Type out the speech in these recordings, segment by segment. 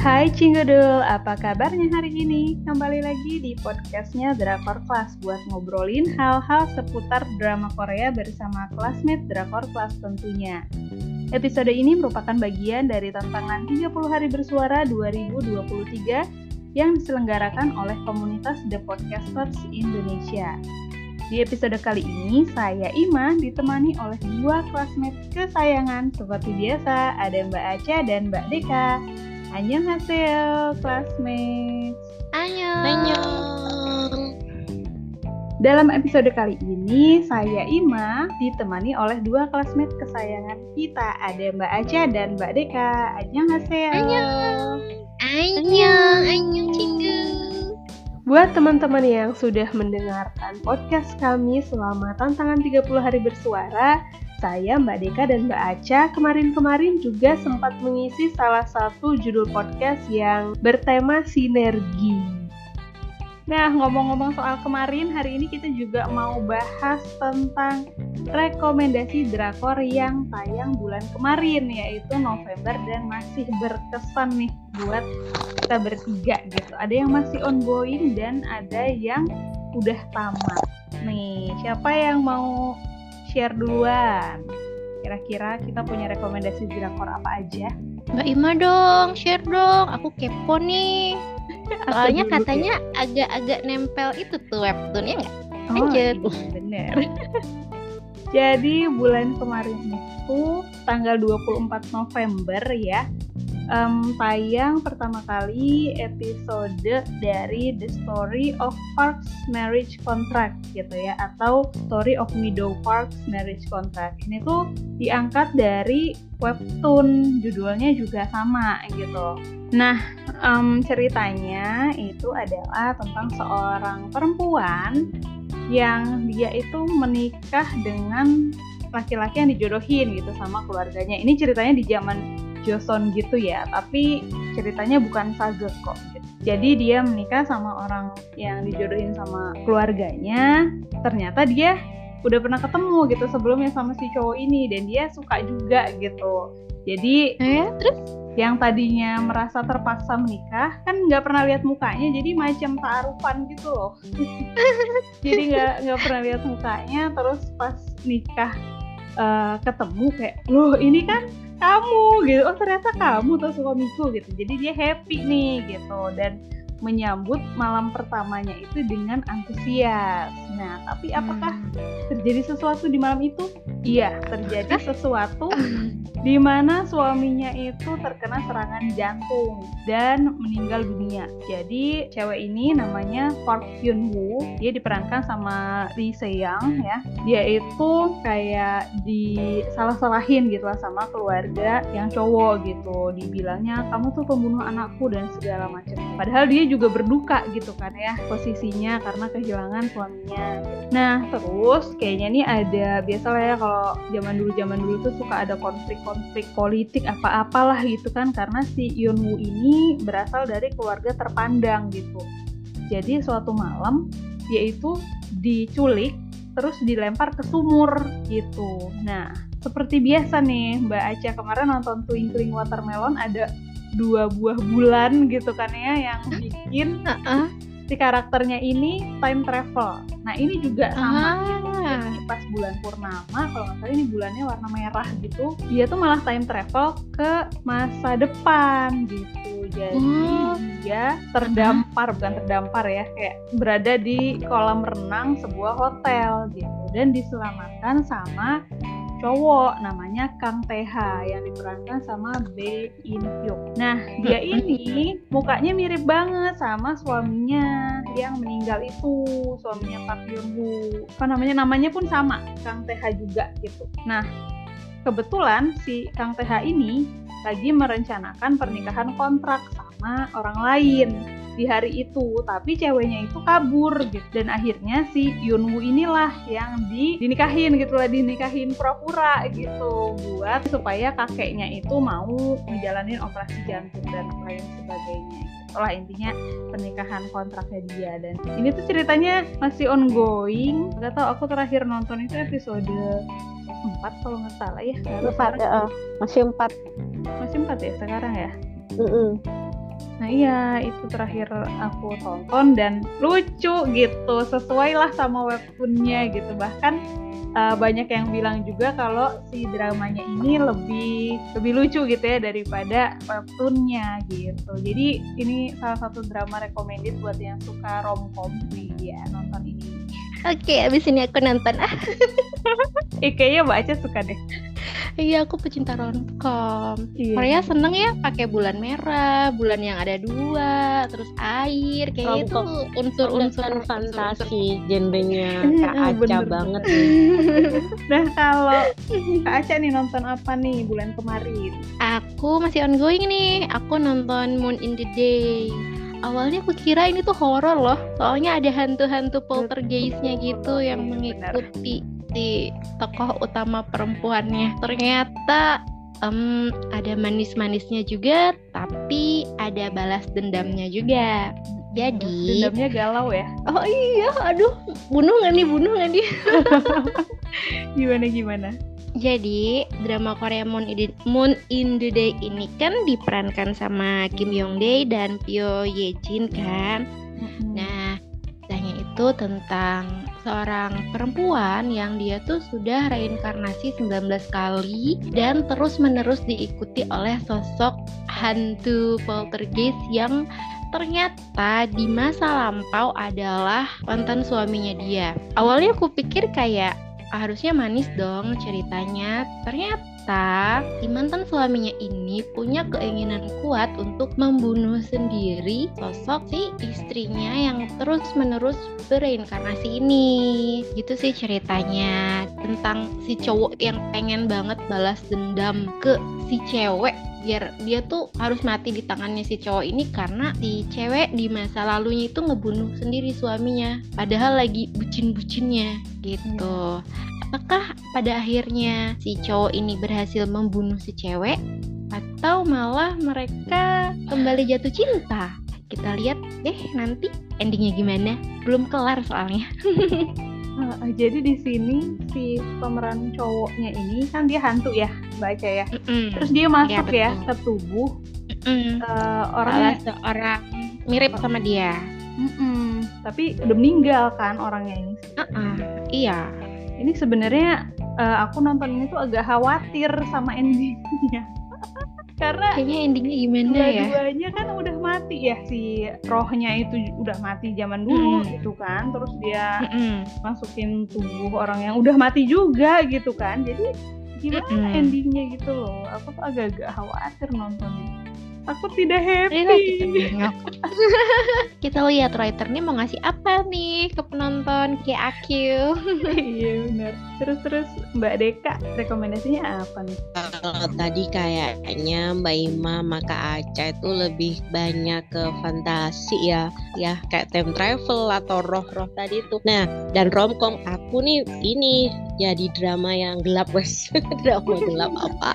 Hai Cinggodul, apa kabarnya hari ini? Kembali lagi di podcastnya Drakor Class buat ngobrolin hal-hal seputar drama Korea bersama classmate Drakor Class tentunya. Episode ini merupakan bagian dari tantangan 30 hari bersuara 2023 yang diselenggarakan oleh komunitas The Podcasters Indonesia. Di episode kali ini, saya Ima ditemani oleh dua classmate kesayangan seperti biasa, ada Mbak Aca dan Mbak Deka. Annyeonghaseyo, classmates. Annyeong. Annyeong. Dalam episode kali ini, saya Ima ditemani oleh dua classmate kesayangan kita. Ada Mbak Aca dan Mbak Deka. Annyeonghaseyo. Annyeong. Annyeong, annyeong cinggu. Buat teman-teman yang sudah mendengarkan podcast kami selama tantangan 30 hari bersuara, saya Mbak Deka dan Mbak Aca kemarin-kemarin juga sempat mengisi salah satu judul podcast yang bertema sinergi. Nah, ngomong-ngomong soal kemarin, hari ini kita juga mau bahas tentang rekomendasi drakor yang tayang bulan kemarin, yaitu November dan masih berkesan nih buat kita bertiga gitu. Ada yang masih ongoing dan ada yang udah tamat. Nih, siapa yang mau share duluan? Kira-kira kita punya rekomendasi drakor apa aja? Mbak Ima dong, share dong. Aku kepo nih. Soalnya katanya agak-agak nempel itu tuh webtoonnya nggak? Oh, iya, bener. Jadi bulan kemarin itu tanggal 24 November ya em, tayang pertama kali episode dari The Story of Park's Marriage Contract gitu ya atau Story of Meadow Park's Marriage Contract. Ini tuh diangkat dari webtoon judulnya juga sama gitu. Nah, em, ceritanya itu adalah tentang seorang perempuan yang dia itu menikah dengan laki-laki yang dijodohin gitu sama keluarganya. Ini ceritanya di zaman Joseon gitu ya, tapi ceritanya bukan sage kok. Jadi dia menikah sama orang yang dijodohin sama keluarganya. Ternyata dia udah pernah ketemu gitu sebelumnya sama si cowok ini dan dia suka juga gitu. Jadi Eh, terus? yang tadinya merasa terpaksa menikah kan nggak pernah lihat mukanya jadi macam taruhan gitu loh jadi nggak nggak pernah lihat mukanya terus pas nikah eh, ketemu kayak loh ini kan kamu gitu. Oh ternyata kamu tuh suamiku gitu. Jadi dia happy nih gitu. Dan menyambut malam pertamanya itu dengan antusias. Nah tapi apakah terjadi sesuatu di malam itu? Iya terjadi sesuatu di mana suaminya itu terkena serangan jantung dan meninggal dunia. Jadi cewek ini namanya Park Hyun Woo. Dia diperankan sama Lee Seyang ya. Dia itu kayak disalah-salahin gitu lah sama keluarga yang cowok gitu. Dibilangnya kamu tuh pembunuh anakku dan segala macam. Padahal dia juga berduka gitu kan ya posisinya karena kehilangan suaminya. Nah terus kayaknya nih ada biasalah ya kalau zaman dulu zaman dulu tuh suka ada konflik-konflik politik apa-apalah gitu kan karena si Yun Woo ini berasal dari keluarga terpandang gitu. Jadi suatu malam dia itu diculik terus dilempar ke sumur gitu. Nah seperti biasa nih Mbak Aca kemarin nonton Twinkling Watermelon ada dua buah bulan gitu kan ya yang bikin Heeh. Si karakternya ini time travel. Nah ini juga sama gitu. Ah. Jadi pas bulan purnama kalau nggak salah ini bulannya warna merah gitu. Dia tuh malah time travel ke masa depan gitu. Jadi Oh. dia terdampar bukan terdampar ya kayak berada di kolam renang sebuah hotel gitu dan diselamatkan sama cowok namanya Kang TH yang diperankan sama Bae In Hyuk. Nah, dia ini mukanya mirip banget sama suaminya yang meninggal itu, suaminya Park Hyun Woo. Apa namanya? Namanya pun sama, Kang TH juga gitu. Nah, kebetulan si Kang TH ini lagi merencanakan pernikahan kontrak sama orang lain di hari itu tapi ceweknya itu kabur gitu. Dan akhirnya si Yunwoo inilah yang di, dinikahin gitu lah dinikahin pura-pura gitu buat supaya kakeknya itu mau menjalanin operasi jantung dan lain sebagainya. Itulah intinya pernikahan kontraknya dia. Dan ini tuh ceritanya masih ongoing. Gak tau aku terakhir nonton itu episode empat kalau nggak salah ya. Empat ya, eh. masih empat. Masih empat ya sekarang ya? Mm-mm. Nah iya itu terakhir aku tonton dan lucu gitu sesuai lah sama webtoonnya gitu. Bahkan uh, banyak yang bilang juga kalau si dramanya ini lebih lebih lucu gitu ya daripada webtoonnya gitu. Jadi ini salah satu drama recommended buat yang suka romcom. Nih ya nonton ini. Oke abis ini aku nonton. Ah eh, kayaknya baca suka deh Iya, aku pecinta romcom. Iya. Korea seneng ya pakai bulan merah, bulan yang ada dua, terus air, kayak itu unsur-unsur fantasi genrenya Kak Aca Bener. banget. nah, kalau Kak Aca nih nonton apa nih bulan kemarin? Aku masih ongoing nih. Aku nonton Moon in the Day awalnya aku kira ini tuh horor loh soalnya ada hantu-hantu poltergeistnya gitu yang mengikuti si tokoh utama perempuannya. Ternyata um, ada manis-manisnya juga, tapi ada balas dendamnya juga. Jadi dendamnya galau ya? Oh iya, aduh, bunuh nggak nih, bunuh nggak nih? gimana gimana? Jadi drama Korea Moon in, the, Moon in the Day ini kan diperankan sama Kim Yong Dae dan Pyo Ye Jin kan. Nah, ceritanya itu tentang seorang perempuan yang dia tuh sudah reinkarnasi 19 kali dan terus-menerus diikuti oleh sosok hantu poltergeist yang ternyata di masa lampau adalah mantan suaminya dia. Awalnya aku pikir kayak harusnya manis dong ceritanya. Ternyata si mantan suaminya ini punya keinginan kuat untuk membunuh sendiri sosok si istrinya yang terus-menerus bereinkarnasi ini. Gitu sih ceritanya tentang si cowok yang pengen banget balas dendam ke si cewek biar dia tuh harus mati di tangannya si cowok ini karena si cewek di masa lalunya itu ngebunuh sendiri suaminya padahal lagi bucin-bucinnya gitu. Apakah pada akhirnya si cowok ini berhasil membunuh si cewek atau malah mereka kembali jatuh cinta? Kita lihat deh nanti endingnya gimana. Belum kelar soalnya Uh, jadi di sini si pemeran cowoknya ini kan dia hantu ya, baca ya. Mm -mm. Terus dia masuk ya, ya ke tubuh mm -mm. Uh, orang seorang mirip sama dia. Mm -mm. Tapi udah meninggal kan orangnya ini. Uh -uh. Iya. Ini sebenarnya uh, aku nonton ini tuh agak khawatir sama endingnya karena kayaknya endingnya gimana ya dua-duanya kan udah mati ya si rohnya itu udah mati zaman dulu mm. gitu kan terus dia mm -mm. masukin tubuh orang yang udah mati juga gitu kan jadi gimana mm -mm. endingnya gitu loh aku tuh agak-agak khawatir nontonnya aku tidak happy. Kita, kita lihat writer nih mau ngasih apa nih ke penonton kayak aku. iya benar. Terus terus Mbak Deka rekomendasinya apa nih? Kalau tadi kayaknya Mbak Ima maka Aca itu lebih banyak ke fantasi ya, ya kayak time travel atau roh-roh tadi itu. Nah dan romcom aku nih ini jadi drama yang gelap wes drama gelap apa?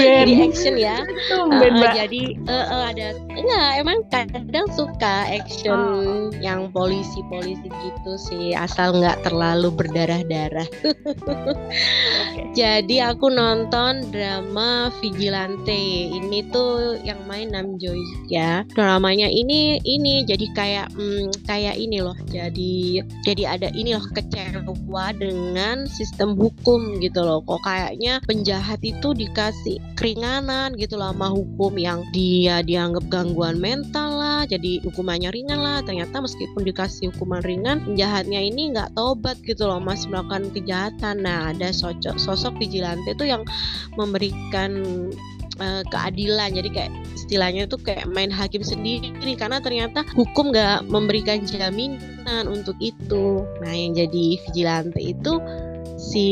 Jadi action ya. uh, jadi uh, uh, ada enggak emang kadang suka action oh. yang polisi-polisi gitu sih asal nggak terlalu berdarah-darah. okay. Jadi aku nonton drama Vigilante. Ini tuh yang main Nam Joy ya. Dramanya ini ini jadi kayak hmm, kayak ini loh. Jadi jadi ada ini loh kecewa dengan sistem hukum gitu loh. Kok kayaknya penjahat itu dikasih keringanan gitu loh sama hukum yang di dia dianggap gangguan mental lah jadi hukumannya ringan lah. Ternyata meskipun dikasih hukuman ringan penjahatnya ini nggak tobat gitu loh masih melakukan kejahatan. Nah ada sosok sosok vigilante itu yang memberikan uh, keadilan. Jadi kayak istilahnya itu kayak main hakim sendiri karena ternyata hukum nggak memberikan jaminan untuk itu. Nah yang jadi vigilante itu si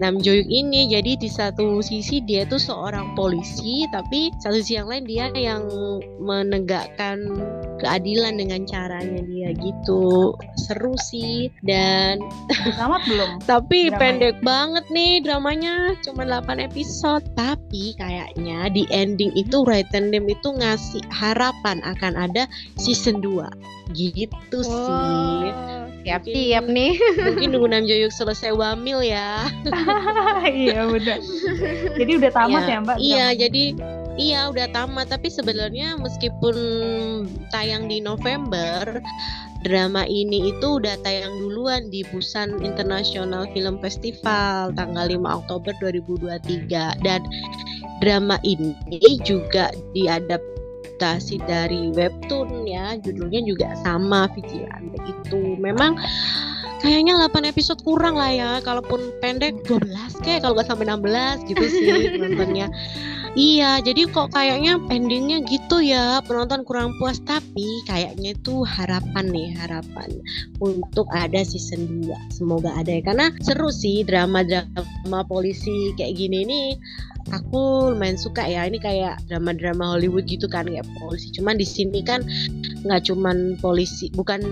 Nam Joyuk ini. Jadi di satu sisi dia tuh seorang polisi tapi satu sisi yang lain dia yang menegakkan keadilan dengan caranya dia gitu. Seru sih. Dan tamat belum? Tapi dramanya. pendek banget nih dramanya. Cuma 8 episode. Tapi kayaknya di ending itu Raiten Dem itu ngasih harapan akan ada season 2 gitu wow. sih siap-siap nih. Mungkin nunggu Nam Joyuk selesai wamil ya. iya benar. Jadi udah tamat ya, ya Mbak? Iya, jadi Iya udah tamat tapi sebenarnya meskipun tayang di November drama ini itu udah tayang duluan di Busan International Film Festival tanggal 5 Oktober 2023 dan drama ini juga diadaptasi dari webtoon ya judulnya juga sama Vigilante itu memang kayaknya 8 episode kurang lah ya kalaupun pendek 12 kayak kalau nggak sampai 16 gitu sih nontonnya Iya, jadi kok kayaknya endingnya gitu ya penonton kurang puas. Tapi kayaknya itu harapan nih harapan untuk ada season 2 semoga ada ya karena seru sih drama-drama polisi kayak gini nih aku lumayan suka ya ini kayak drama-drama Hollywood gitu kan kayak polisi. Cuman di sini kan nggak cuman polisi bukan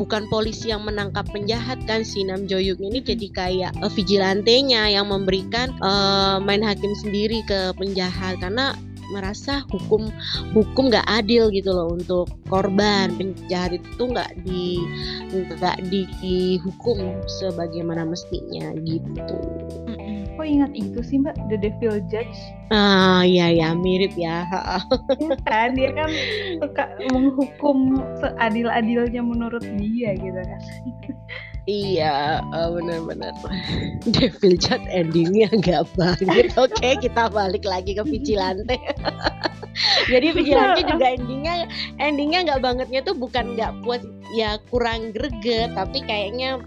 bukan polisi yang menangkap penjahat kan si Nam Joyuk ini jadi kayak uh, vigilantenya yang memberikan uh, main hakim sendiri ke penjahat karena merasa hukum hukum nggak adil gitu loh untuk korban penjahat itu nggak di nggak dihukum sebagaimana mestinya gitu kok ingat itu sih mbak The Devil Judge ah iya ya mirip ya ya kan dia kan suka menghukum seadil-adilnya menurut dia gitu kan Iya, uh, benar-benar. Devil Judge endingnya nggak banget. Oke, okay, kita balik lagi ke Vigilante. Jadi Vigilante juga endingnya endingnya nggak bangetnya tuh bukan nggak puas ya kurang greget, tapi kayaknya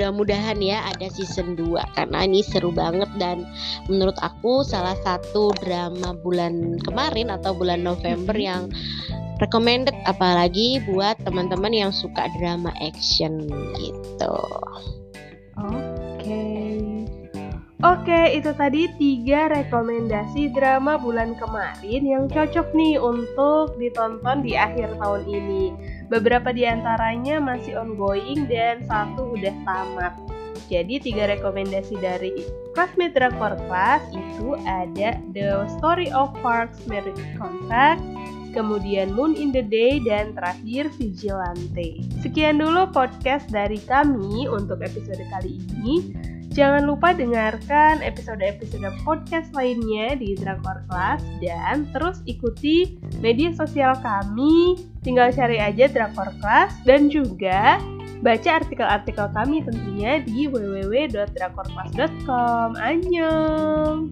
mudah-mudahan ya ada season 2 karena ini seru banget dan menurut aku salah satu drama bulan kemarin atau bulan November mm-hmm. yang recommended apalagi buat teman-teman yang suka drama action gitu. Oke. Okay. Oke, itu tadi tiga rekomendasi drama bulan kemarin yang cocok nih untuk ditonton di akhir tahun ini. Beberapa di antaranya masih ongoing dan satu udah tamat. Jadi tiga rekomendasi dari Classmate Drakor Class itu ada The Story of Parks Merit Contract, kemudian Moon in the Day, dan terakhir Vigilante. Sekian dulu podcast dari kami untuk episode kali ini. Jangan lupa dengarkan episode-episode podcast lainnya di Drakor Class dan terus ikuti media sosial kami. Tinggal cari aja Drakor Class dan juga baca artikel-artikel kami tentunya di www.drakorclass.com. Annyeong!